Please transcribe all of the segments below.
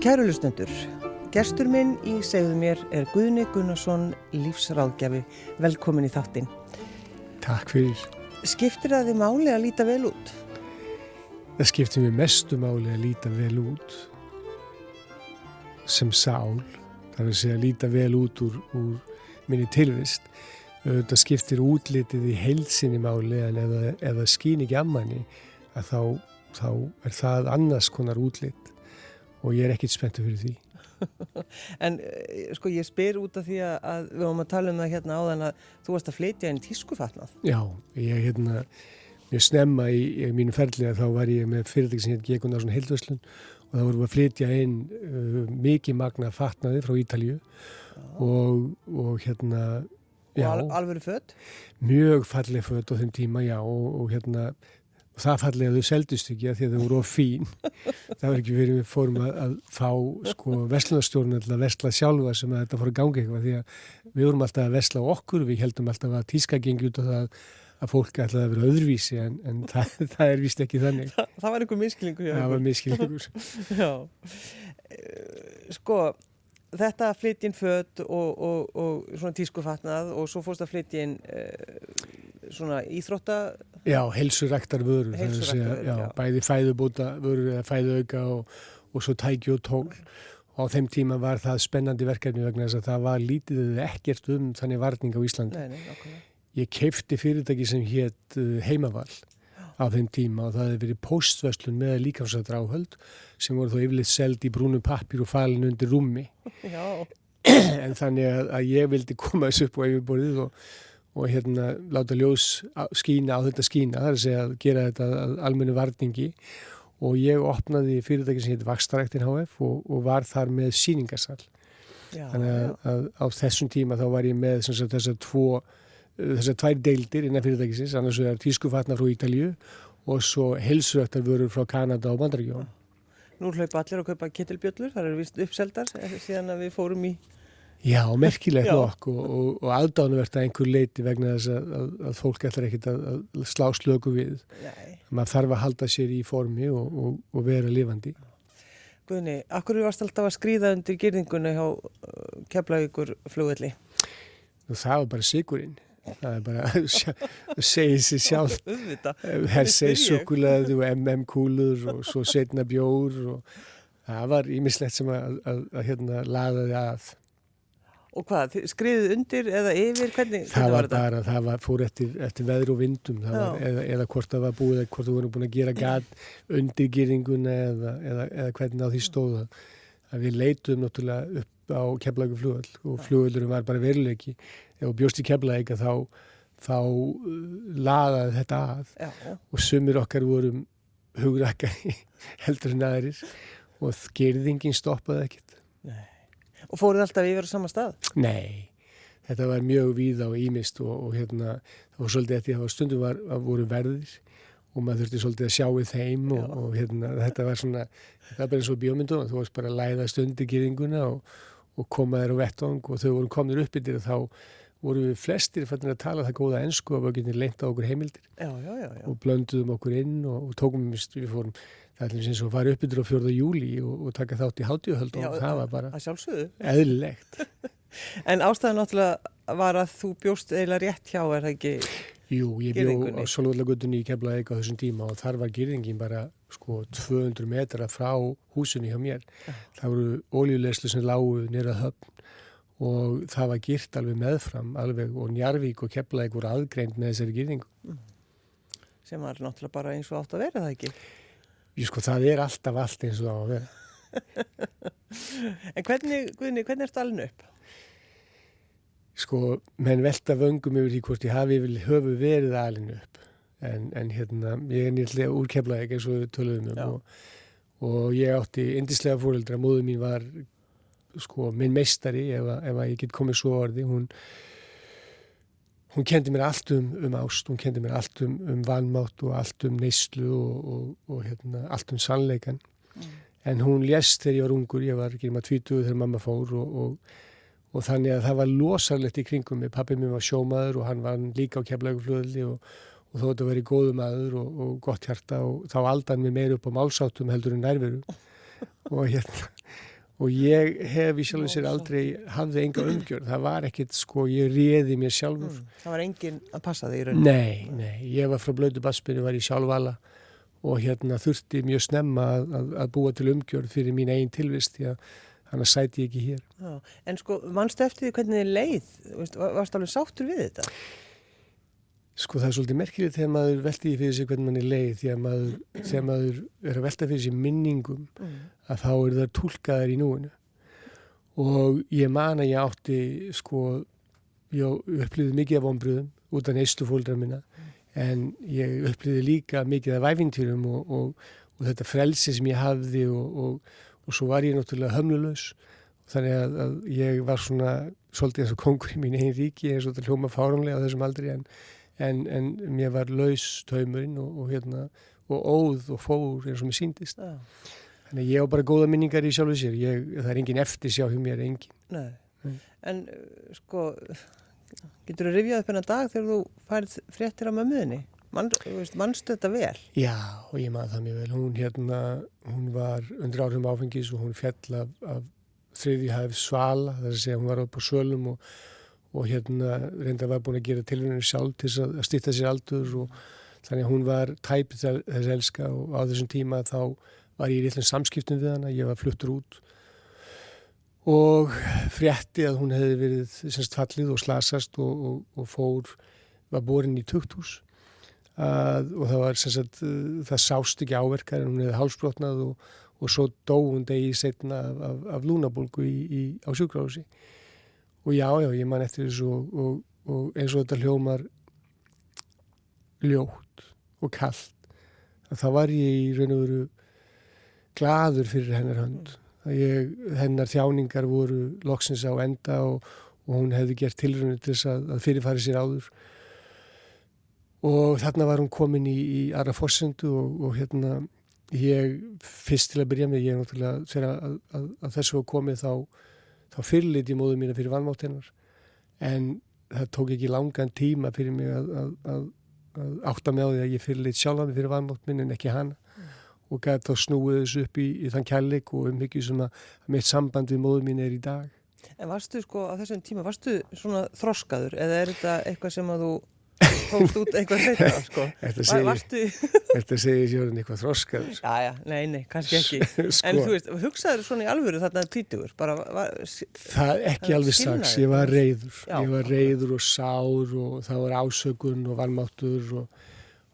Kæru lustendur, gerstur minn í segðu mér er Guðni Gunnarsson, lífsráðgjafi. Velkomin í þáttinn. Takk fyrir. Skiptir það þið máli að líta vel út? Það skiptir mér mestu máli að líta vel út sem sál. Það er að segja að líta vel út úr, úr minni tilvist. Það skiptir útlitið í heilsinni máli en eða, eða skýn ekki ammanni að þá, þá er það annars konar útlit og ég er ekkit spenntu fyrir því. en eh, sko ég spyr út af því að við höfum að tala um það hérna áðan að þú varst að flytja inn tískufatnað. Já, ég hérna, mjög snemma í, í mínu ferðlega þá var ég með fyrirtæki sem hérna Gekun Ásson Hildvöslun og þá vorum við að flytja inn uh, mikið magna fatnaði frá Ítalju og, og hérna, já. Og al alveg fött? Mjög fallið fött á þeim tíma, já, og, og hérna það fallið að þau seldist ekki að því að þau voru of fín. Það var ekki verið við fórum að, að fá sko vestlunarstjórn að vesla sjálfa sem að þetta fór að ganga eitthvað því að við vorum alltaf að vesla okkur við heldum alltaf að tíska gengi út af það að fólk ætlaði að vera öðruvísi en, en það, það er vist ekki þannig. Þa, Það var einhver miskilingur Það var miskilingur Já. Eh, Sko þetta flytjinn fött og, og, og svona tískufatnað og svo fórst að flytjinn uh, svona íþrótta Já, helsuræktar vörur, vörur, já, já. bæði fæðubóta vörur eða fæðuauka og, og svo tæki og tól á þeim tíma var það spennandi verkefni vegna þess að það var lítið ekkert um þannig varning á Íslandi. Nei, nei. Ég keifti fyrirtæki sem hétt uh, heimavall á þeim tíma og það hefði verið póstverslun með líkafsættra áhöld sem voru þó yfirleitt seld í brúnum pappir og falin undir rúmi Já, en þannig að, að ég vildi koma þessu upp á yfirborðið og, og hérna láta ljós skína á þetta skína, það er að segja að gera þetta almennu varningi og ég opnaði fyrirtæki sem hétt Vakstaræktin HF og, og var þar með síningarsal. já, Þannig að, að á þessum tíma þá var ég með sagt, þessar tvo, þessar tvær deildir innan fyrirtækisins, annars vegar tískufatna frá Ítalíu og svo helsuræktar vörur frá Kanada og Bandaríkjón. Nú hlaupa allir að kaupa kittilbjöllur, það eru vist uppseldar eh, síðan að við fórum í Já, merkilegt Já. nokk og, og, og aðdánuvert að einhver leiti vegna þess að, að, að fólk ætlar ekkit að, að slá slöku við. Nei. Maður þarf að halda sér í formi og, og, og vera lifandi. Guðni, akkur varst alltaf að skrýða undir gyrðinguna hjá uh, Keflavíkur flugvelli? Það var bara sigurinn. Það er bara að segja sér sjálf. Spyr ég. sukulaði og MM kúlur og svo setna bjór og það var ímislegt sem að, að, að hérna að. Og hvað, skriðið undir eða yfir, hvernig, Það var bara, það var, fór eftir, eftir veður og vindum það var, eða, eða hvort það var búið, eða hvort þú voru búin að gera gat undir gýringuna eða, eða, eða hvernig á því stóða. Að við leituðum náttúrulega upp á keflagu flugöld og flugöldurum var bara veruleiki. Ef þú bjóst í keflaga þá, þá uh, laðaði þetta að Já, og sumir okkar vorum hugrakari heldur en aðrir og gerðingin stoppaði ekkert. nei. Og fóruð alltaf yfir á sama stað? Nei, þetta var mjög víða og ímist og, og hérna, það var svolítið eftir að stundum var, voru verðir og maður þurfti svolítið að sjá við þeim og, og hérna, þetta var svona, þetta var bara eins og bjómyndun þú varst bara að læða stundi gýringuna og, og koma þér á vettvang og þau voru komnir upp yfir þá voru við flestir fannir að tala það góða ensku og við getum leint á okkur heimildir Já, já, já, já. og blönduðum okkur inn og, og tókum við fórum, það er eins og að fara upp yfir á 4. júli og, og taka þátt í hátíuhöld og það var bara eðlilegt. En ástæðan náttúrulega var að þú bjóst eiginlega rétt hjá, er það ekki? Jú, ég bjó á Solvallagutunni í Keflavík á þessum tíma og þar var girðingin bara sko 200 metra frá húsunni hjá mér. Það voru óljulegslu sem lágu nýra höfn og það var girt alveg meðfram alveg og Njarvík og Keflavík voru aðgreind með þessari girðingu. Sem var náttúrulega bara eins og átt að vera það ekki. Ég sko það er alltaf allt eins og það á að vera. En hvernig, Guðni, hvernig ertu alveg upp? Sko, menn velta vöngum yfir því hvort ég hafi höfu verið alinu upp. En, en hérna, ég er nýrlega úr Keflavík eins og við töluðum um og, og ég átti indislega fóreldra, móðu mín var sko minn meistari ef, ef að ég get komið svo orði, hún hún kendi mér allt um, um ást, hún kendi mér allt um, um vanmátt og allt um neyslu og, og, og hérna, allt um sannleikan. En hún lést þegar ég var ungur, ég var ekki um að 20 þegar mamma fór og, og, og þannig að það var losarlegt í kringum mig. Pappi mér var sjómaður og hann var líka á keflauguflöðli og, og þó þetta verið góðu maður og, og gott hjarta og þá aldan mér meir upp á málsáttum heldur en nærveru og hérna og ég hef í sjálf og sér aldrei hafði enga umgjörð, það var ekkit sko, ég réði mér sjálfur. Mm. það var enginn að passa þig í rauninni. Nei, nei, ég var frá blödu baspinu, var í sjálfvala og hérna þurfti mjög snemma að, að, að búa til umgjörð fyrir mín eigin tilvist því að hann að sæti ég ekki hér. Já, En sko, mannstu eftir því hvernig þið leið, varst alveg sáttur við þetta? Sko það er svolítið merkilegt þegar maður veldi fyrir sig hvernig mann er leið því að maður, þegar maður er að velta fyrir sig minningum mm. að þá eru það tólkaðar í núinu og ég man að ég átti sko, ég upplýði mikið af vonbröðum út af neistu fólkdra minna en ég upplýði líka mikið af væfintýrum og, og, og þetta frelsi sem ég hafði og, og svo var ég náttúrulega hömlulegs þannig að, að ég var svona svolítið eins og kongur í mín einn ríki eins og þetta hljóma fáránlega á þessum aldri en en, en mér var laus taumurinn og, og, hérna, og óð og fór eins og mér síndist ja. þannig að ég á bara góða minningar í sjálfu sér ég, það er engin eftir sjá hjá mér engin. En uh, sko getur þú rifjað upp enna dag þegar þú færð fréttir á mömuðinni Man, mannstu þetta vel? Já, og ég maður það mjög vel hún hérna, hún var undir áhrifum áfengis og hún fjall af, af þriði hæf svala, þar að segja hún var upp á sölum og og hérna reynda var búin að gera tilvuninu sjálf til að stýtta sér aldur og þannig að hún var tæp þess elska og á þessum tíma þá var ég í rillin samskiptum við hana, ég var fluttur út. Og frétti að hún hefði verið semst fallið og slasast og, og, og fór, var borin í tukthús. Að, og það var semst það sást ekki áverkar en hún hefði hálsbrotnað og, og svo dó hún degi setna af, af, af lúnabólgu á sjúkrási og já, já, ég man eftir þessu og, og, og eins og þetta hljómar ljótt og kallt þá var ég í raun og veru gladur fyrir hennar hönd. Ég, hennar þjáningar voru loksins á enda og, og hún hefði gert tilrönu til þess að, að fyrirfæri sér áður. Og þarna var hún komin í, í aðra fórsendu og hérna ég fyrst til að byrja með ég er náttúrulega þegar að, að, að þessu komið þá þá fyrirliti móðu mína fyrir vannmátt hennar en það tók ekki langan tíma fyrir mig að, að, að, að átta með á því að ég fyrirlit sjálf hann fyrir vannmátt minn en ekki hana mm. og gæti þá snúið þessu upp í, í þann kærleik og um mikið sem að mitt samband við móðu mín er í dag En varstu sko á þessum tíma, varstu svona þroskaður eða er þetta eitthvað sem að þú tókst út eitthvað þetta sko. Þetta segir Jörn eitthvað þroskaður Já, já, nei, nei, kannski ekki. Sko. En þú veist, hugsaður svona í alvöru þarna títugur Það er ekki alveg strax, ég var reyður já, ég var reyður og sár og það var ásökun og varmáttur og,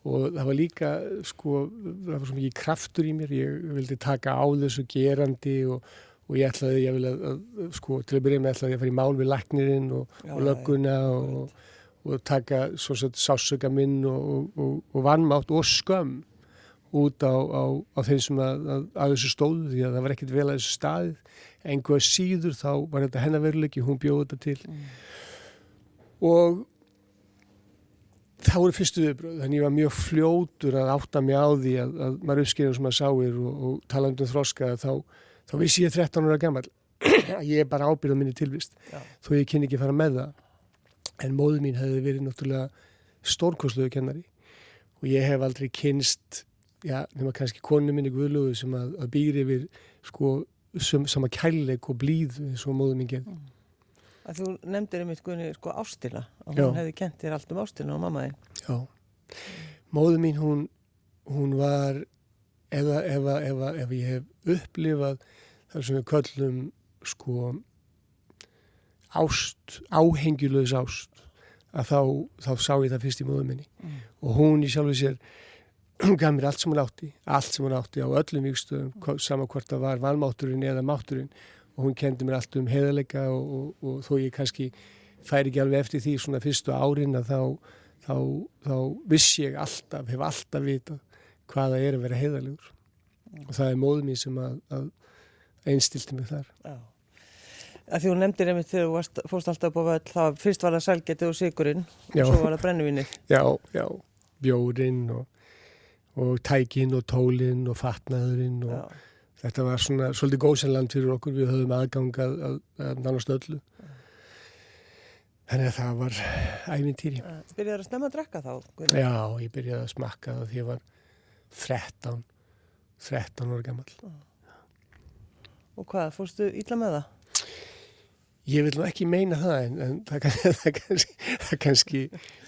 og það var líka sko, það var svo mikið kraftur í mér. Ég vildi taka á þessu gerandi og og ég ætlaði, ég vil að, sko, til að byrja með ætlaði að fara í mál við laknirinn og, og lögguna og, og taka sásöka minn og, og, og vannmátt og skömm út á, á, á þeim sem að, að, að þessu stóðu því að það var ekkert vel að þessu staðið einhvað síður þá var þetta hennaveruleiki, hún bjóði þetta til mm. og það voru fyrstu viðbröð þannig ég var mjög fljótur að átta mig á því að, að maður uppskýrður sem maður sáir og, og talandu um þroska þá, þá vissi ég 13 ára gammal ég er bara ábyrðað minni tilvist Já. þó ég kynni ekki fara með það en móðu mín hefði verið náttúrulega stórkosluðu kennari. Og ég hef aldrei kynst já, nema kannski konu minni Guðlúðu sem að, að býri yfir sko sama kærleik og blíð eins og móðu mín gerð mm. að Þú nefndir einmitt Guðni sko ástina. Og hún hefði kent þér allt um ástina og mammaði Já, móðu mín hún, hún var ef, ef, ef, ef ég hef upplifað þar sem við köllum sko ást, áhengjulöðs ást að þá, þá sá ég það fyrst í móðu minni. Mm. og hún í sjálfu sér hún gaf mér allt sem hún átti allt sem hún átti á öllum vikstöðum saman hvort það var valmátturinn eða mátturinn. Og hún kendi mér allt um heðalega og, og, og þó ég kannski fær ekki alveg eftir því svona fyrstu árin að þá, þá, þá viss ég alltaf, hef alltaf vitað hvaða er að vera heðalegur mm. og það er móðu mín sem að, að einstilti mig þar. Já að því hún nefndir einmitt þegar þú varst, fórst alltaf upp á völl þá fyrst var það sælgetið og sigurinn og svo var það brennuvinnið já, já, bjórin og, og tækin og tólin og fatnaðurinn og já. þetta var svona svolítið góðsennland fyrir okkur við höfum aðgangað að, að nánast öllu þannig að það var ævintýri Byrjaði að snemma að drekka þá? Hvernig? Já, ég byrjaði að smakka það því ég var 13 13 ára gammal Og hvað, fórstu ítla með það? Ég vil nú ekki meina það en, en það, það, kannski, það kannski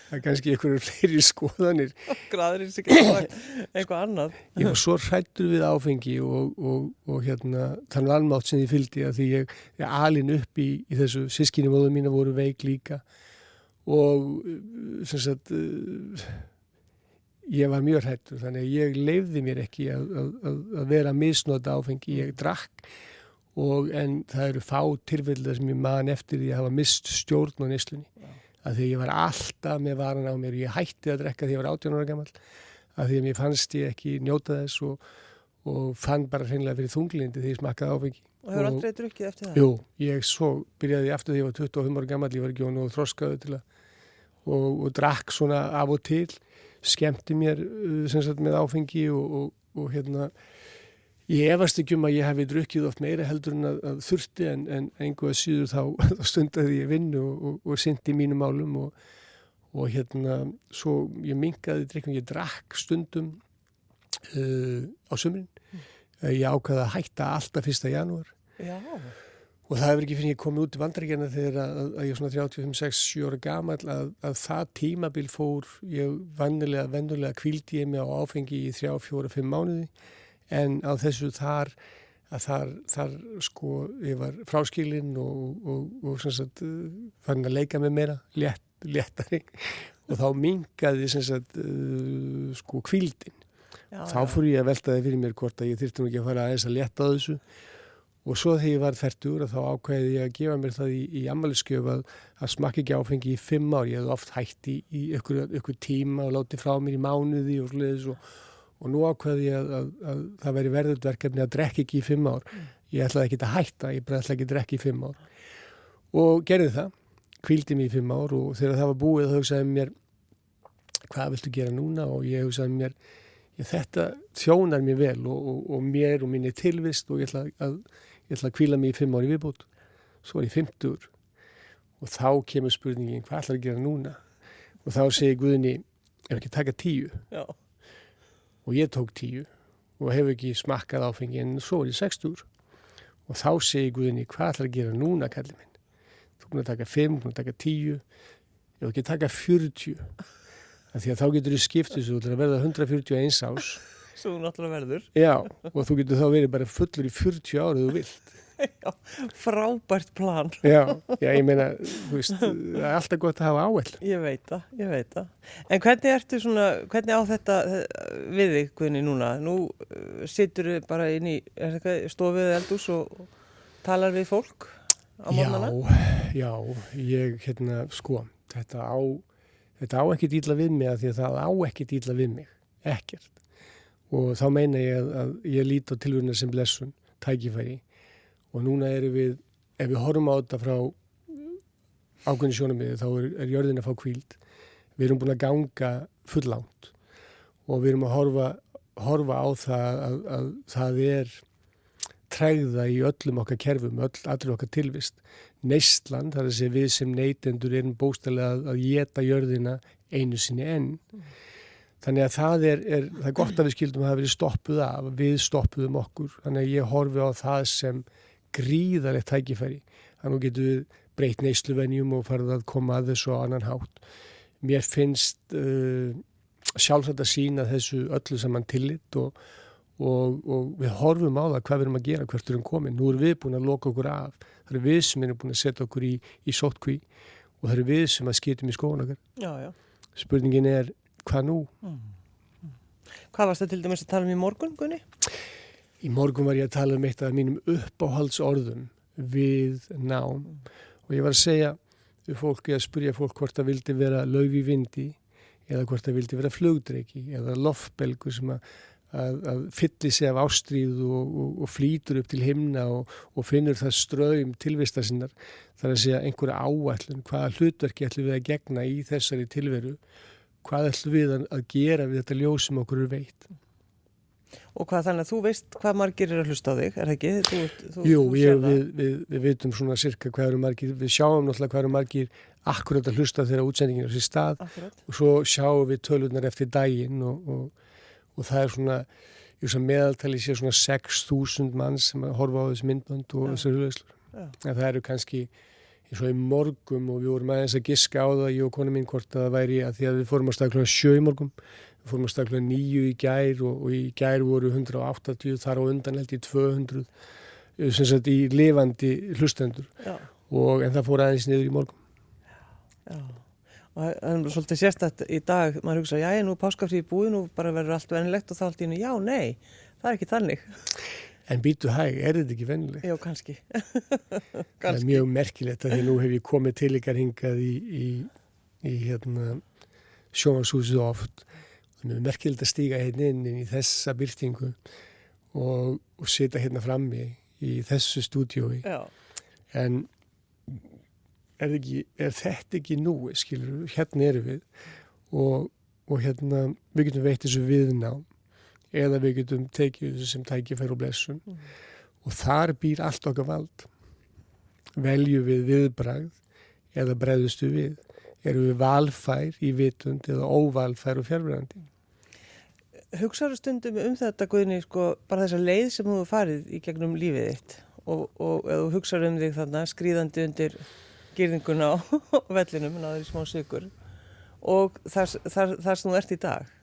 það kannski einhverju fleiri skoðanir. Graður er sikkert eitthvað annað. Ég var svo hrættur við áfengi og, og, og hérna þannig almátt sem ég fylgdi að því ég, ég alin upp í, í þessu sískinni móðu mína voru veik líka. Og sem sagt ég var mjög hrættur þannig að ég leifði mér ekki að, að, að vera misnóta áfengi. Ég drakk og en það eru fá tilfellar sem ég man eftir því að hafa mist stjórn á nýslunni að því ég var alltaf með varan á mér. Ég hætti að drekka því ég var 18 ára gammal að því að mér fannst ég ekki njóta þess og, og fann bara hreinlega fyrir þunglindi því ég smakkaði áfengi. Og hefur aldrei drukkið eftir það? Jú, ég svo byrjaði aftur því ég var 25 ára gammal ég var ekki á nógu þroskaðu til að og, og drakk svona af og til skemmti mér uh, sagt, með áfengi og, og hérna Ég efast ekki um að ég hef drukkið oft meira heldur en að, að þurfti en, en einhverja síður þá, þá stundaði ég vinnu og, og, og syndi mínum málum og, og hérna svo ég mingaði drikkum, ég drakk stundum uh, á sömurinn. Mm. Ég ákvaði að hætta alltaf fyrsta janúar Já. og það hefur ekki fyrir ég komið út í vandrækjana þegar að, að ég er svona 35-6-7 ára gamal að, að það tímabil fór, ég vannilega, vennulega kvíldi ég mig á áfengi í 3-4-5 mánuði en á þessu þar að þar, þar sko ég var fráskilinn og, og, og sagt fann að leika með meira létt, léttari. Og þá mingaði sagt uh, sko kvildin já, þá fór ég að velta það fyrir mér hvort að ég þyrfti nú ekki að fara aðeins að létta þessu. Og svo þegar ég var færtur þá ákveði ég að gefa mér það í, í ammaliðskjöf að, að smakka ekki áfengi í fimm ár. Ég hef oft hætti í, í ykkur, ykkur tíma og láti frá mér í mánuði og sluðis og og nú ákveði ég að, að, að það veri verðurverkefni að drekka ekki í fimm ár. Mm. ég ætlaði ekki að hætta, ég bara ætlaði ekki að drekka í fimm ár. Og gerði það kvildi mér í fimm ár og þegar það var búið þá hugsaði mér hvað viltu gera núna? Og ég hugsaði mér ég, þetta þjónar mér vel og, og, og mér og mín er tilvist og ég ætla að, ég ætla að kvíla mér í fimm ár í viðbútt svo er ég fimmtur og þá kemur spurningin hvað ætlar að gera núna? Og þá segir Guðni ef ekki taka tíu. Já og ég tók tíu og hef ekki smakkað áfengi en svo er ég 60 og þá segi Guðinni hvað ætlar að gera núna kallið minn? Þú að taka 5, búin að taka 10 ég hef ekki að taka 40 því að þá getur þú skiptið svo til að verða 141 ás Svo náttúrulega verður. Já, og þú getur þá verið bara fullur í 40 árið þú vilt Já, frábært plan. Já, já, ég meina, þú veist, það er alltaf gott að hafa áhell. Ég veit það, ég veit það. En hvernig ertu svona, hvernig á þetta við þig, Guðni, núna? Nú uh, situr þau bara inn í stofið eldús og talar við fólk á mornana? Já, já, ég, hérna, sko, þetta á, þetta á ekki dýla við mig að því að það á ekki dýla við mig, ekkert. Og þá meina ég að, að ég líti á tilvunna sem blessun, tækifæri og núna erum við, ef við horfum á þetta frá ákveðin sjónamiði þá er, er jörðin að fá kvíld við erum búin að ganga fullánt og við erum að horfa, horfa á það að, að það er træða í öllum okkar kerfum, öll, allir okkar tilvist. Neistland, þar að segja við sem neytendur erum bóstælega að, að geta jörðina einu sinni enn. Þannig að það er, er, það er gott að við skildum að það hafi verið stoppuð af, við stoppuðum okkur, þannig að ég horfi á það sem gríðarlegt tækifæri. Þannig getur við breytt neysluvenjum og farið að koma að þessu á annan hátt. Mér finnst uh, sjálfsagt að sína þessu öllu saman tillit og, og, og við horfum á það hvað við erum að gera, hvert erum komin. Nú erum við búin að loka okkur af. Það er við sem erum búin að setja okkur í, í sótkví og það er við sem að skitum í já. Spurningin er hvað nú? Mm. Hvað varst það til dæmis að tala um í morgun, Gunni? Í morgun var ég að tala um eitt af mínum uppáhaldsorðum við nám. Og ég var að segja við fólki að spurja fólk hvort það vildi vera laufi vindi eða hvort það vildi vera flugdreiki eða loftbelgur sem að, að, að fylli sig af ástríð og, og, og flýtur upp til himna og, og finnur það ströym tilvista sinnar. Þar að segja einhverja áallun hvaða hlutverki ætlum við að gegna í þessari tilveru? Hvað ætlum við að gera við þetta ljós sem okkur veitt Og hvað þannig að þú veist hvað margir er að hlusta á þig, er það ekki? Þú, þú, Jú, þú ég, við, við, við veitum svona cirka hvað eru margir, við sjáum náttúrulega hvað eru margir akkurat að hlusta þegar útsendingin er á sér stað akkurat. og svo sjáum við tölunar eftir daginn og, og, og það er svona, ég sem meðaltali sé svona 6.000 mann sem horfa á þessu myndbönd og þessu hluslur. Það eru kannski eins og í morgum og við vorum aðeins að giska á það, ég og konu mín, hvort það væri að því að við fórum að stakla sjö í morgum, við fórum að stakla nýju í gær og, og í gær voru 180, þar á undan held í 200, sem sagt í lifandi hlustendur og en það fór aðeins niður í morgum. Já, og það er svolítið sérstætt í dag, maður hugsa, já, nú er páskafrið í búin og bara verður allt venilegt og þá allt í hennu, já, nei, það er ekki þannig. En býtu hæg, er þetta ekki vennilegt? Já, kannski. það er mjög merkilegt að því nú hef ég komið til ykkar hingað í, í, í hérna, sjónvarsúsið oft. Það er merkilegt að stíga hérna inn í þessa byrtingu og, og setja hérna frammi í þessu stúdiói. En er, ekki, er þetta ekki nú, skilur, hérna eru við og, og hérna við getum veitt þessu viðnám eða við getum tekið þessu sem tækifær og blessum mm. og þar býr allt okkar vald. Velju við viðbragð eða bregðustu við eru við valfær í vitund eða óvalfær og fjárverandi Hugsaður stundum um þetta Guðni, sko, bara þessa leið sem þú farið í gegnum lífið þitt og, og, og hugsaður um þig þarna skrýðandi undir gyrðinguna á vellinum náður í smá sykur og þar, þar, þar sem þú ert í dag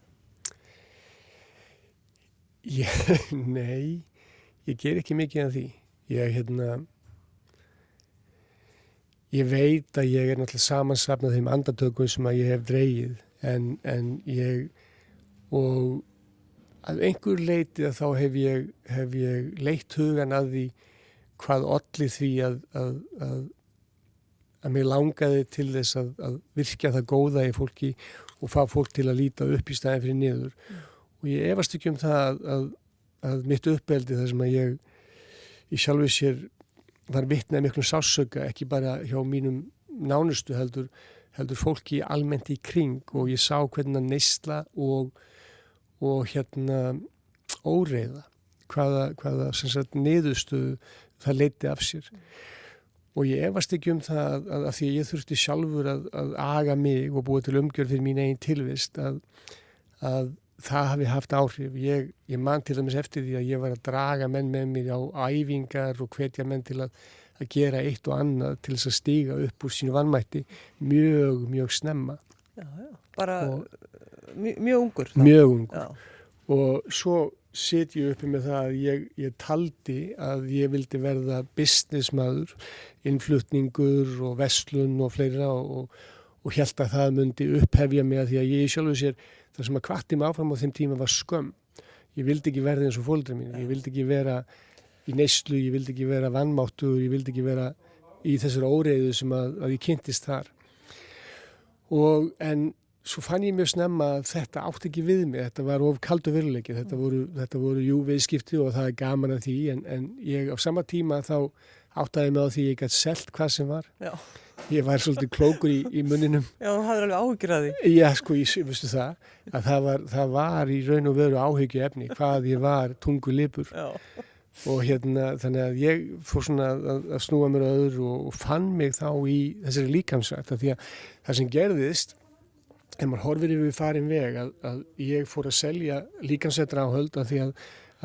Ég, nei, ég ger ekki mikið af því. Ég, hérna, ég veit að ég er náttúrulega samansapnað þeim andartökum sem að ég hef dreyið en, en ég, og að einhver leiti að þá hef ég, hef ég leitt hugan að því hvað allir því að, að, að, að mér langaði til þess að virkja það góða í fólki og fá fólk til að líta upp í staðin fyrir niður. Mm og ég efast ekki um það að, að, að mitt uppeldi þar sem að ég í sjálfu sér var vittnað miklum sásöka ekki bara hjá mínum nánustu heldur, heldur fólki almennt í kring og ég sá hvernig að neysla og, og hérna óreiða hvaða, hvaða sagt, niðurstu það leiti af sér. Og ég efast ekki um það að, að því að ég þurfti sjálfur að, að aga mig og búa til umgjörð fyrir mín einn tilvist að það hafi haft áhrif. Ég, ég man til dæmis eftir því að ég var að draga menn með mér á æfingar og hvetja menn til að, að gera eitt og annað til þess að stíga upp úr sínu vannmætti mjög, mjög snemma. Já, já, bara og, mjög, mjög ungur. Þá. Mjög ungur. Já. Og svo set ég uppi með það að ég, ég taldi að ég vildi verða businessmaður, innflutningur og vestlun og fleira og, og held að það myndi upphefja mig að því að ég sjálfur sér það sem að kvatti mig áfram á þeim tíma var skömm. Ég vildi ekki verða eins og fólkdra mín ég vildi ekki vera í neyslu ég vildi ekki vera vannmáttur ég vildi ekki vera í þessari óreiðu sem að, að ég kynntist þar. Og en svo fann ég mjög snemma að þetta átti ekki við mig. Þetta var of kaldu veruleiki. Þetta voru, þetta voru jú viðskipti og það er gaman að því en, en ég á sama tíma þá áttaði mig á því ég gæti selt hvað sem var. Já ég var svolítið klókur í, í muninum Já, þú hafði alveg áhyggjur að því. Já, sko, ég vistu það að það var, það var í raun og veru áhyggju efni hvað ég var tungu lipur. Já. og hérna þannig að ég fór svona að, að snúa mér öður og, og fann mig þá í þessari líkamsrætt því að það sem gerðist en maður horfir yfir farin veg að, að ég fór að selja líkamsrættra áhöld að því að,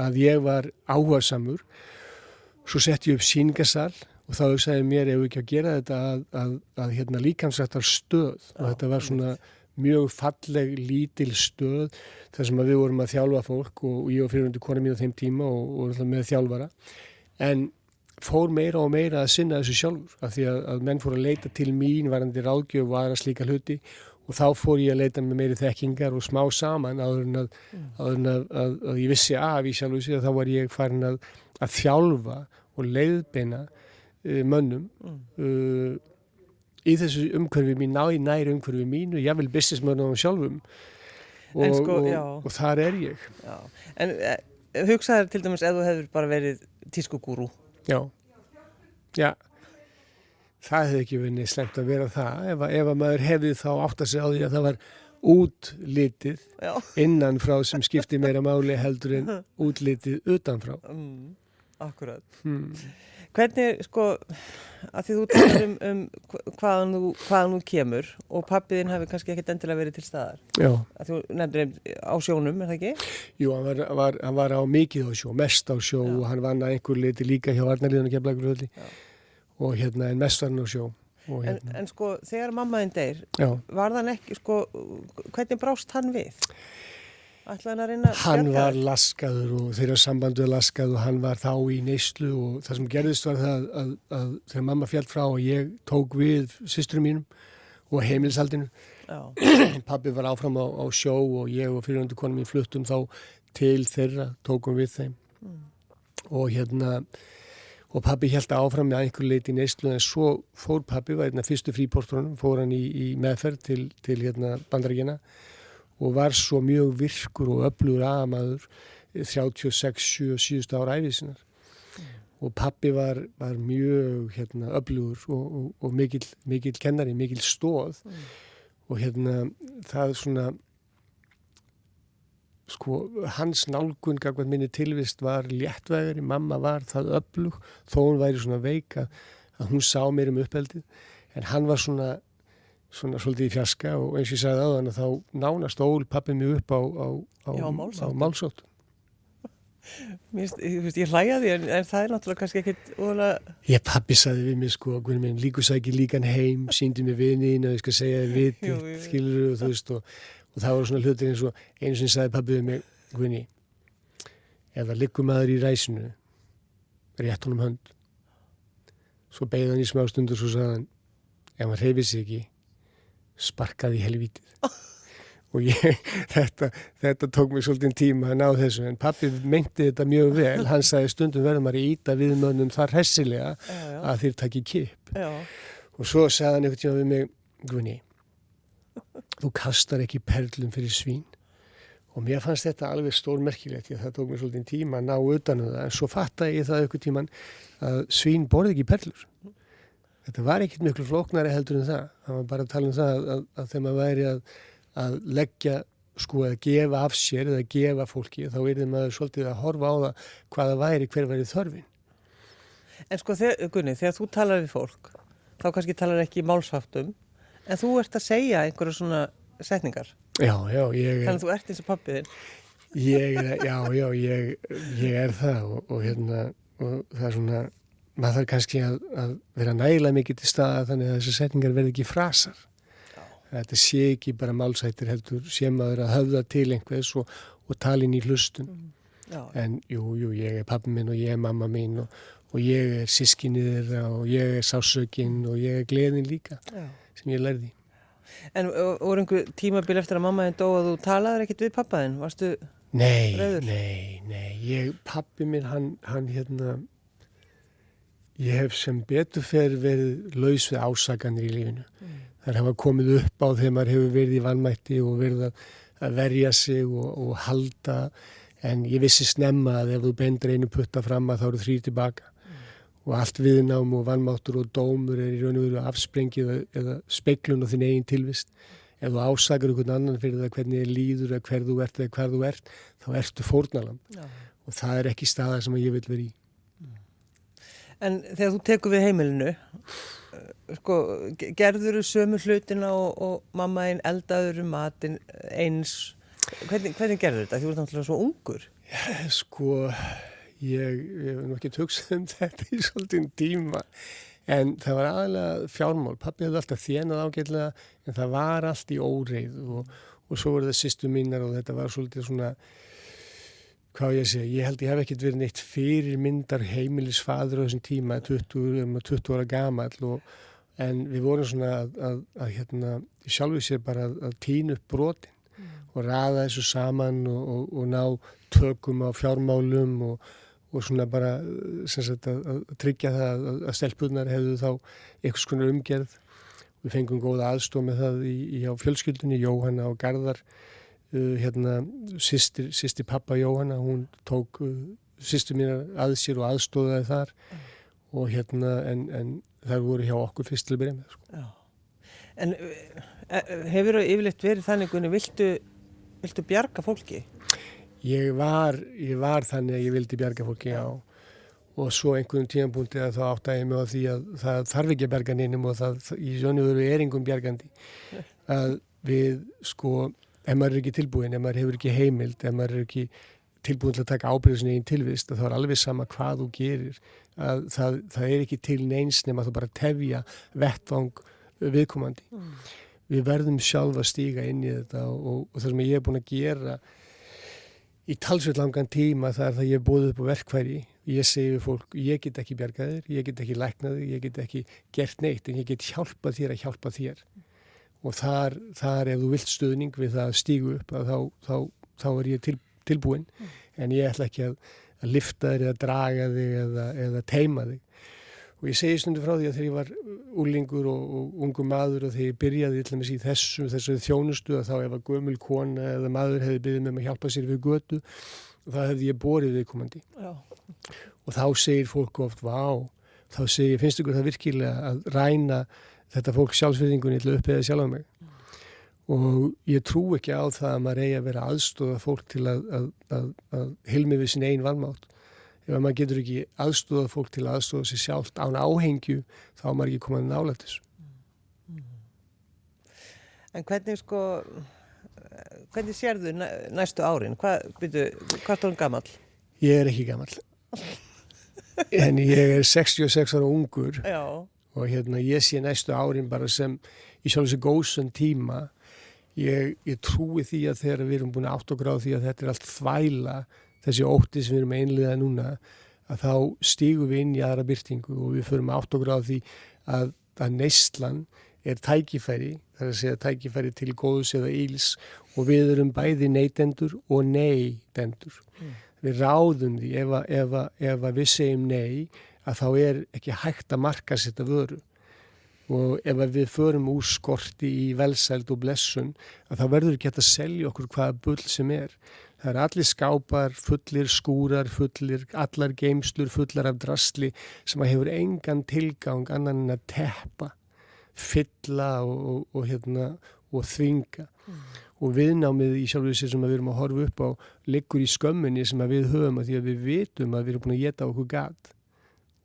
að ég var áhersamur svo sett ég upp síningasal og þá hugsaði mér ef við ekki að gera þetta að, að, að hérna, líkamsrættar stöð? Og þetta var svona mjög falleg, lítil stöð þar sem við vorum að þjálfa fólk og, og ég og fyrirhundi kona mín á þeim tíma og, og með þjálfara. En fór meira og meira að sinna þessu sjálfur af því að, að menn fór að leita til mín varandi ráðgjöf og aðra slíka hluti. Og þá fór ég að leita með meiri þekkingar og smá saman áður en að, mm. að ég vissi af í sjálfu sig að þá var ég farin að þjálfa og leiðbeina mönnum mm. uh, í þessu umhverfi mín, ná í næri umhverfi mínu, ég vil businessmönnum sjálfum og, sko, og, og þar er ég já. En uh, hugsaður til dæmis ef þú hefur bara verið tískugúrú Já, já það hefði ekki verið slemt að vera það ef að, ef að maður hefði þá átt að segja á því að það var útlitið já. innanfrá sem skipti meira máli heldur en útlitið utanfrá mm, Akkurat hmm. Hvernig, sko, að því þú talar um, um hvaðan, þú, hvaðan þú kemur og pappiðinn hafi kannski ekkert endilega verið til staðar. Já. Að þú nefndir á sjónum, er það ekki? Jú, hann var, var, hann var á mikið á sjó, mest á sjó Já. og hann vann að einhver liti líka hjá Arnarliðan og Keflagröðli og hérna en mest var hann á sjó. En, hérna. en sko, þegar mammaðinn deyr, Já. var þann ekki, sko, hvernig brást hann við? Hann, hann var laskaður og þeirra sambandu er laskað og hann var þá í neyslu og það sem gerðist var það að, að, að þegar mamma fjall frá og ég tók við systurum mínum og heimilsaldinu pappi var áfram á, á sjó og ég og fyrirhundu konum í fluttum þá til þeirra tókum við þeim. Mm. og hérna og pappi held áfram með einhver leiti í neyslu en svo fór pappi, var hérna fyrstu fríportunum fór hann í, í meðferð til, til hérna bandarækina og var svo mjög virkur og öflugur aðamaður 36, 7, 7 ára æfisinnar mm. og pappi var, var mjög hérna, öflugur og, og, og mikil, mikil kennari, mikil stóð mm. og hérna það svona sko hans nálgun gagvað minni tilvist var léttvægari, mamma var það öflug þó hún væri svona veika að hún sá mér um uppeldið en hann var svona svona svolítið í fjaska og eins og ég sagði aðan að þá nánast ól pappið mjög upp á, á, á, á málsóttum. Mér, ég, ég hlæja því en, en það er náttúrulega kannski ekkit ólega... Ég pappi saði við mig sko, líkusæki líkan heim, síndi mig vinin og ég skal segja þið viti, skilur og þú veist og, og það var svona hlutir eins og einu sem saði pappið við mig, Gunni, ef það likur maður í ræsinu, rétt honum hönd, svo beigði hann í smá stundur og svo sagði hann, ef maður reyfið sér ekki, sparkaði í helvítið. Og ég, þetta, þetta tók mér svolítið tíma að ná þessu en pappi meinti þetta mjög vel. Hann sagði stundum verður maður í íta viðmönnum þar hessilega já, já. að þér takki kip já. og svo sagði hann einhvern tíma við mig Gunni, þú kastar ekki perlum fyrir svín. Og mér fannst þetta alveg stórmerkilegt það tók mér svolítið tíma að ná utan um það. En svo fattæði ég það einhvern tíman að svín borði ekki perlur þetta var ekkert miklu flóknari heldur en það. Það var bara að tala um það að, að, að þegar maður væri að, að leggja sko að gefa af sér eða gefa fólki þá er það maður svolítið að horfa á það hvaða væri hver væri þörfin. En sko þegar, Gunni, þegar þú talar við fólk þá kannski talar ekki málsáttum en þú ert að segja einhverju svona setningar. Já, já, ég Þannig að þú ert eins og pappiðinn Ég, já, já, ég, ég er það og, og hérna og það er svona maður þarf kannski að, að vera nægilega mikið til staða þannig að þessu setningar verði ekki frasar Já. þetta sé ekki bara málsættir heldur sé maður að höfða til einhvers og, og talin í hlustun mm. en jú, jú, ég er pappi minn og ég er mamma minn og, og ég er sískinni þeirra og ég er sásökinn og ég er gleðin líka Já. sem ég lærði En voru einhver tímabil eftir að mamma þinn dó að þú talaður ekkit við pappaðinn? Varstu nei, rauður? Nei, nei, ég, pappi minn hann, hann hérna Ég hef sem betur fer verið laus við ásaganir í lífinu. Mm. Það hafa komið upp á þegar maður hefur verið í vannmætti og verið að verja sig og, og halda en ég vissi snemma að ef þú bendur einu putta fram að þá eru þrýr tilbaka mm. og allt viðnám og vannmáttur og dómur er í raun og veru afsprengið eða speiklun og þinn eigin tilvist. Ef þú ásagar einhvern annan fyrir það hvernig þið líður eða hver þú ert eða hver þú ert þá ertu fórnalam ja. og það er ekki staða sem ég vil vera í. En þegar þú tekur við heimilinu, sko, gerður þú sömu hlutina og, og mamma einn eldaður um matin eins, hvernig, hvernig gerður þetta? Þú ert náttúrulega svo ungur. Já, sko, ég, hef nokkið hugsað um þetta í svolítinn tíma, en það var aðalega fjármál. Pappi hefði alltaf þjenað ágætlega, en það var allt í óreið og, og svo voru það sýstu mínar og þetta var svolítið svona hvað ég segja, ég held ég hef ekkert verið neitt fyrirmyndar heimilisfadur á þessum tíma, 20, um 20 ára gamal og, en við vorum svona að, að, að hérna, sjálfur sér bara að, að týna upp brotin mm. og ræða þessu saman og, og, og ná tökum á fjármálum og svona bara sagt, að tryggja það að stelpunar hefðu þá einhvers konar umgerð. Við fengum góða aðstof með það í, í á fjölskyldunni, Jóhanna og Garðar uh, hérna sýstir, sýstir pappa Jóhanna hún tók uh, sýstir mín að sér og aðstóðaði þar mm. og hérna en, en þær voru hjá okkur fyrst til að byrja með sko. En hefur það yfirleitt verið þannig að viltu, viltu bjarga fólki? Ég var, ég var þannig að ég vildi bjarga fólki á og svo einhvern tímanbúndi að þá áttæði mig á því að það þarf ekki að berga neinum og það í sjónu veru er einhvern bjargandi að við sko ef maður er ekki tilbúin, ef maður hefur ekki heimild ef maður er ekki tilbúin til að taka ábyrðusin einn tilvist, þá er alveg sama hvað þú gerir. Að það, það er ekki til neins nema þú bara tefja vettvang viðkomandi. Mm. við verðum sjálf að stíga inn í þetta og, og, og það sem ég er búin að gera í talsveit langan tíma það er það ég er búið upp á verkværi ég segi við fólk, ég get ekki bjargaðir ég get ekki læknaðir, ég get ekki gert neitt en ég get hjálpað þér að hjálpa þér og þar, þar ef þú vilt stuðning við það að stígu upp þá, þá, þá er ég til, tilbúin mm. en ég ætla ekki að, að lifta þig eða draga þig eða, eða teima þig og ég segi stundu frá því að þegar ég var úlingur og, og ungu maður og þegar ég byrjaði í þessu, þessu þjónustu að þá ef að gömul kona eða maður hefði byrðið með mig að hjálpa sér við götu það hefði ég borið viðkomandi Já. og þá segir fólk oft vá, þá segir, finnst ykkur það virkilega að ræna þetta fólk sjálfsverðingunni til að uppeða sjálf á mig og ég trú ekki á það að maður eigi að vera aðstóða fólk til að, að, að, að hilmi við sin einn valmátt ef maður getur ekki aðstúðað fólk til aðstúða sér sjálft án áhengju þá er maður ekki komað nálættis En hvernig sko hvernig sérðu næstu árin? Hvað, byrju, hvað er það gammal? Ég er ekki gammal en ég er 66 ára ungur Já. Og hérna ég sé næstu árin bara sem í sjálf þessi góðsön tíma ég, ég trúi því að þegar við erum búin átt og gráð því að þetta er allt þvæla þessi ótti sem við erum einlega núna að þá stígum við inn í aðra byrtingu og við förum átt og gráð því að, að neistlan er tækifæri, það er að segja tækifæri til góðs eða íls og við erum bæði neytendur og neytendur. Mm. Við ráðum því ef, ef, ef við segjum ney að þá er ekki hægt að marka sétta vöru og ef við förum úr skorti í velsæld og blessun að þá verður ekki hægt að selja okkur hvaða bull sem er. Það er allir skápar, fullir skúrar, fullir, allar geimslur, fullar af drasli sem að hefur engan tilgang annan en að teppa, fylla og, og, og, hérna, og þvinga. Mm. Og viðnámið í sjálf þessi sem við erum að horfa upp á liggur í skömminni sem við höfum að því að við vitum að við erum búin að geta okkur gat.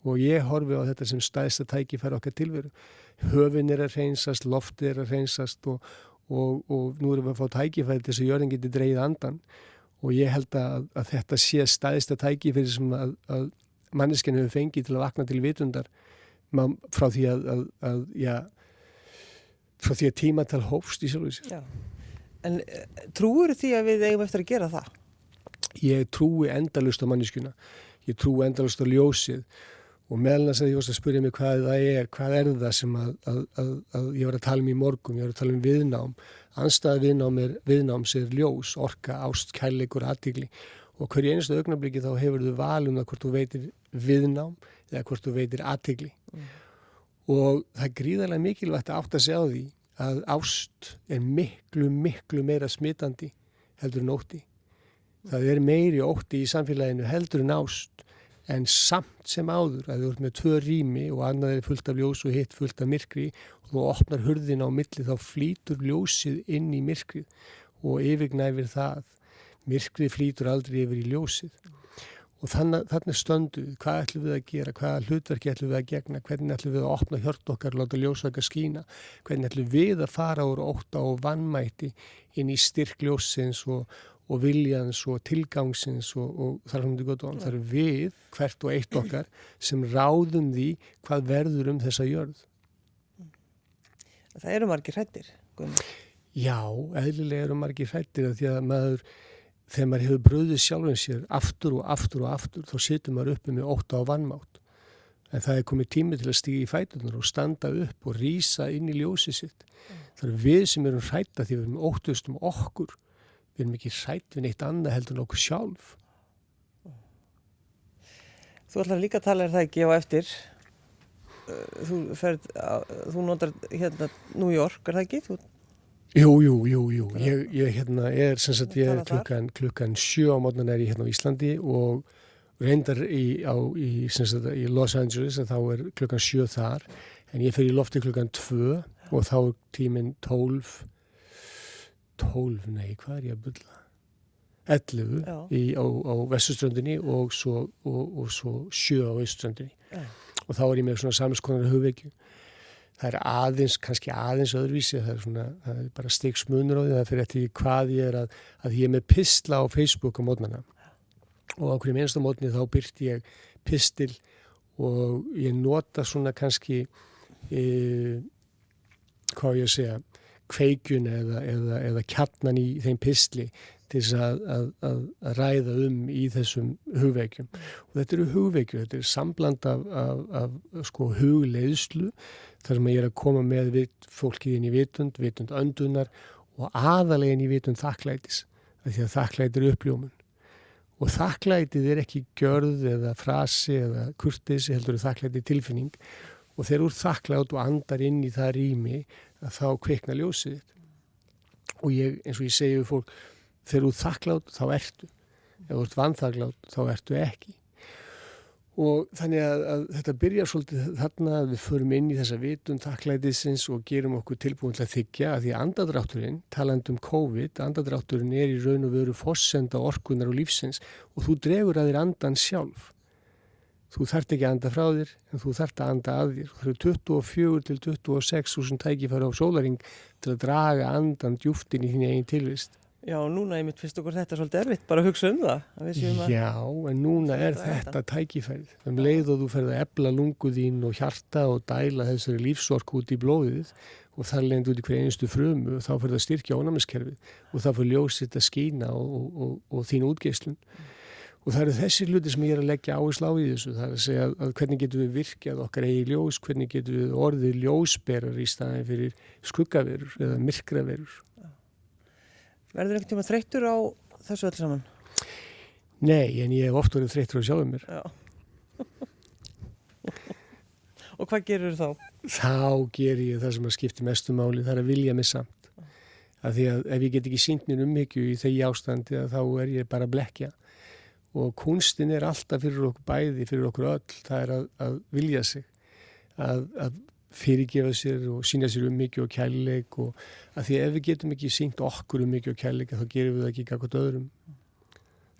Og ég horfi á þetta sem stæðsta tæki fær okkar tilveru. Höfin er að reynsast, lofti er að reynsast og nú erum við að fá tækifæri til þess að jörðin geti dreyið andan og ég held að, að þetta sé staðist að tæki fyrir sem að, að manneskinn hefur fengið til að vakna til vitundar frá því að, að já, frá því að tímatal hófst í sjálfsvísi. En eh, trúur því að við eigum eftir að gera það? Ég trúi endalust á manneskuna, ég trúi endalust á ljósið og meðan þess að ég vorst að spyrja mig hvað það er, hvað er það sem að, að, að, að ég var að tala um í morgun, ég var að tala um viðnám, anstæða viðnám er viðnám sér ljós, orka, ást, kærleikur, aðtíkli og hverju einustu augnabliki þá hefur þú valum það hvort þú veitir viðnám eða hvort þú veitir aðtíkli mm. og það er gríðarlega mikilvægt að átt að segja á því að ást er miklu, miklu meira smitandi heldur en ótti. Það er meiri ótti í samfélaginu heldur en ást en samt sem áður að þú ert með tvö rými og annað er fullt af ljós og hitt fullt af myrkri og þú opnar hurðin á milli þá flýtur ljósið inn í myrkrið og yfirgnæfir það. Myrkrið flýtur aldrei yfir í ljósið. Og þannig, þannig stöndu hvað ætlum við að gera, hvaða hlutverki ætlum við að gegna, hvernig ætlum við að opna hjört okkar láta ljósaka skína, hvernig ætlum við að fara úr óta og vannmæti inn í styrk ljósins og, og viljans og tilgangsins og, og þar hann er gott og það er við, hvert og eitt okkar sem ráðum því hvað verður um þessa jörð. Það eru margir hrættir Já, eðlilega eru margir hrættir því að maður þegar maður hefur bröðið sjálfum sér aftur og aftur og aftur þá situr maður uppi með óta á vannmátt en það er komið tími til að stíga í fætunar og standa upp og rýsa inn í ljósið sitt. Mm. það er við sem erum hrætta því við erum óttust um okkur við erum ekki hrætt við neitt annað heldur en okkur sjálf. Þú ætlar líka að tala er það ekki á eftir? Uh, þú ferð þú notar hérna New York, er það ekki? Þú... Jú, jú, jú, jú. Ég, ég hérna er sem sagt ég er klukkan, klukkan sjö á mótnan er ég hérna á Íslandi og reyndar í, á, í, sagt, í Los Angeles þá er klukkan sjö þar en ég fer í lofti klukkan tvö og þá er tíminn tólf 12, nei, hvað er ég að bylla? 11 Já. í, á, á vestuströndinni og svo, og, og svo 7 á auströndinni og þá er ég með svona saminskonar hugveikju það er aðeins, kannski aðeins öðruvísi, það er svona, það er bara stigsmunur á því, það er fyrir eftir hvað ég er að, að ég er með pistla á Facebook á mótnana og á hverjum einasta mótni þá byrti ég pistil og ég nota svona kannski e, hvað ég segja kveikjun eða, eða, eða kjarnan í þeim pistli til þess að, að, að, ræða um í þessum hugveikjum. Og þetta eru hugveikjum, þetta er sambland af, af, af sko, hugleiðslu þar sem ég er að koma með vit, fólkið inn í vitund, vitund öndunar og aðalegin í vitund þakklætis. Því að þakklæti er uppljómun. Og þakklætið er ekki gjörð eða frasi eða kurtis, heldur þakklæti tilfinning og þegar úr þakklæt og andar inn í það rými þá kveikna ljósið. Og ég, eins og ég segi við fólk, þegar þú þakklátt þá ertu. Ef þú ert vanþakklátt þá ertu ekki. Og þannig að, að þetta byrjar svolítið þarna að við förum inn í þessa vitun þakklætisins og gerum okkur tilbúin til að þykja að því andadrátturinn, taland um COVID andadrátturinn er í raun og veru fossenda orkunar og lífsins og þú dregur að þér andan sjálf þú þart ekki að anda frá þér en þú þart að anda að þér það eru 24 til 26 úr sem tækifæri á sólaring til að draga andan djúftin í þín eigin tilvist Já, núna ég mitt finnst okkur þetta svolítið erfitt bara hugsa um það. Já, en núna er Þetta tækifærið. Um leið og þú ferð að ebla lungu þín og hjarta og dæla þessari lífsork út í blóðið og þar leiðandi út í hverja einustu frumu og þá ferð að styrkja ónæmiskerfið og þá fyrir ljósitt að skýna og, og, og, og þín útgeislun. Og það eru þessi hluti sem ég er að leggja áherslu á í þessu. Það er að segja að hvernig getum við virkjað okkar eigi ljós, hvernig getum við orðið ljósberar í staðin fyrir skuggaverur eða myrkraverur. Verður einhvern tíma þreyttur á þessu öll saman? Nei, en ég hef oft verið þreyttur á sjálfum mér. Og hvað gerur þá? þá ger ég það sem að skipti mestu máli, það er að vilja mig samt. Af því að ef ég get ekki sínt mér umhyggju í þegi ástandi að þá er ég bara að blekja. Og kunstin er alltaf fyrir okkur bæði, fyrir okkur öll, það er að, að vilja sig, að, að fyrirgefa sér og sína sér umhyggju og kærleik og að því ef við getum ekki sínt okkur umhyggju og kærleik þá gerum við það ekki kakot öðrum.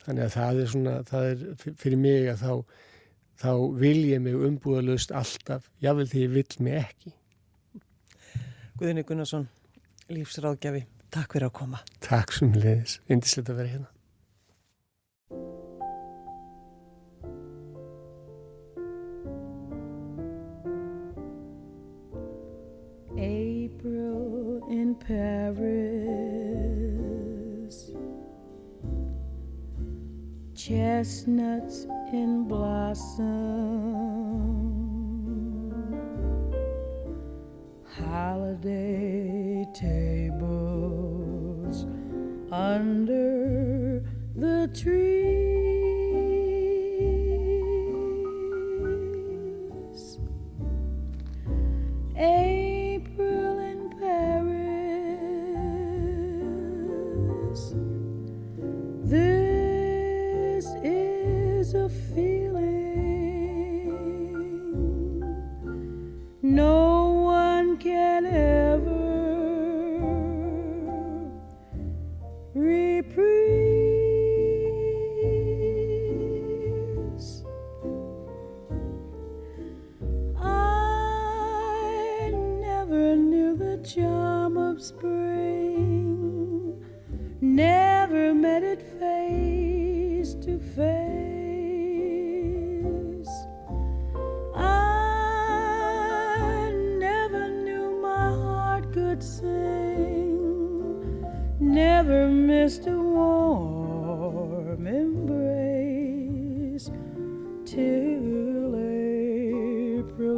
Þannig að það er svona, það er fyrir mig að þá þá vil ég mig umbúðalust alltaf, jável því ég vil mig ekki. Guðinni Gunnarsson, lífsráðgjafi, takk fyrir að koma. Takk sem leiðis, indislegt að vera hérna. In Paris, chestnuts in blossom, holiday tables under the trees.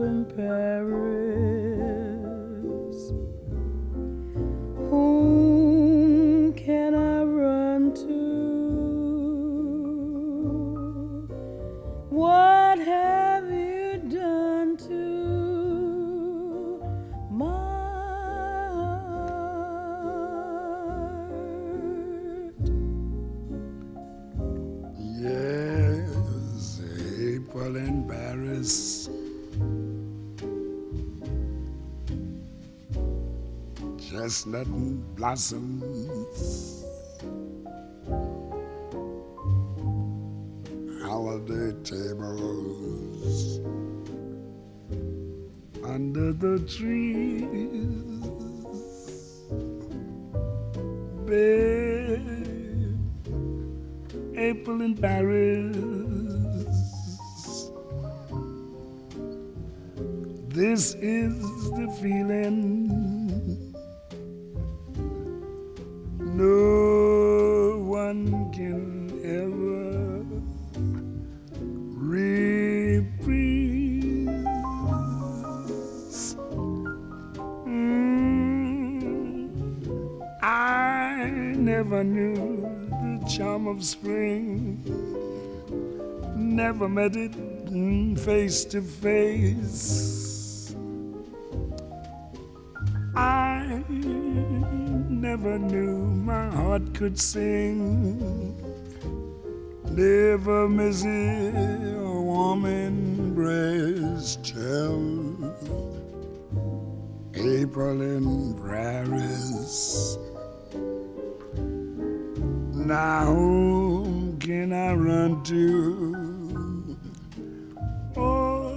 In Paris. blossom. Never knew the charm of spring, never met it face to face. I never knew my heart could sing. Never miss it, a warm embrace till April in Paris. Now who can I run to? Oh,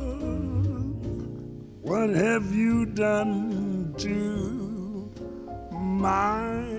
what have you done to my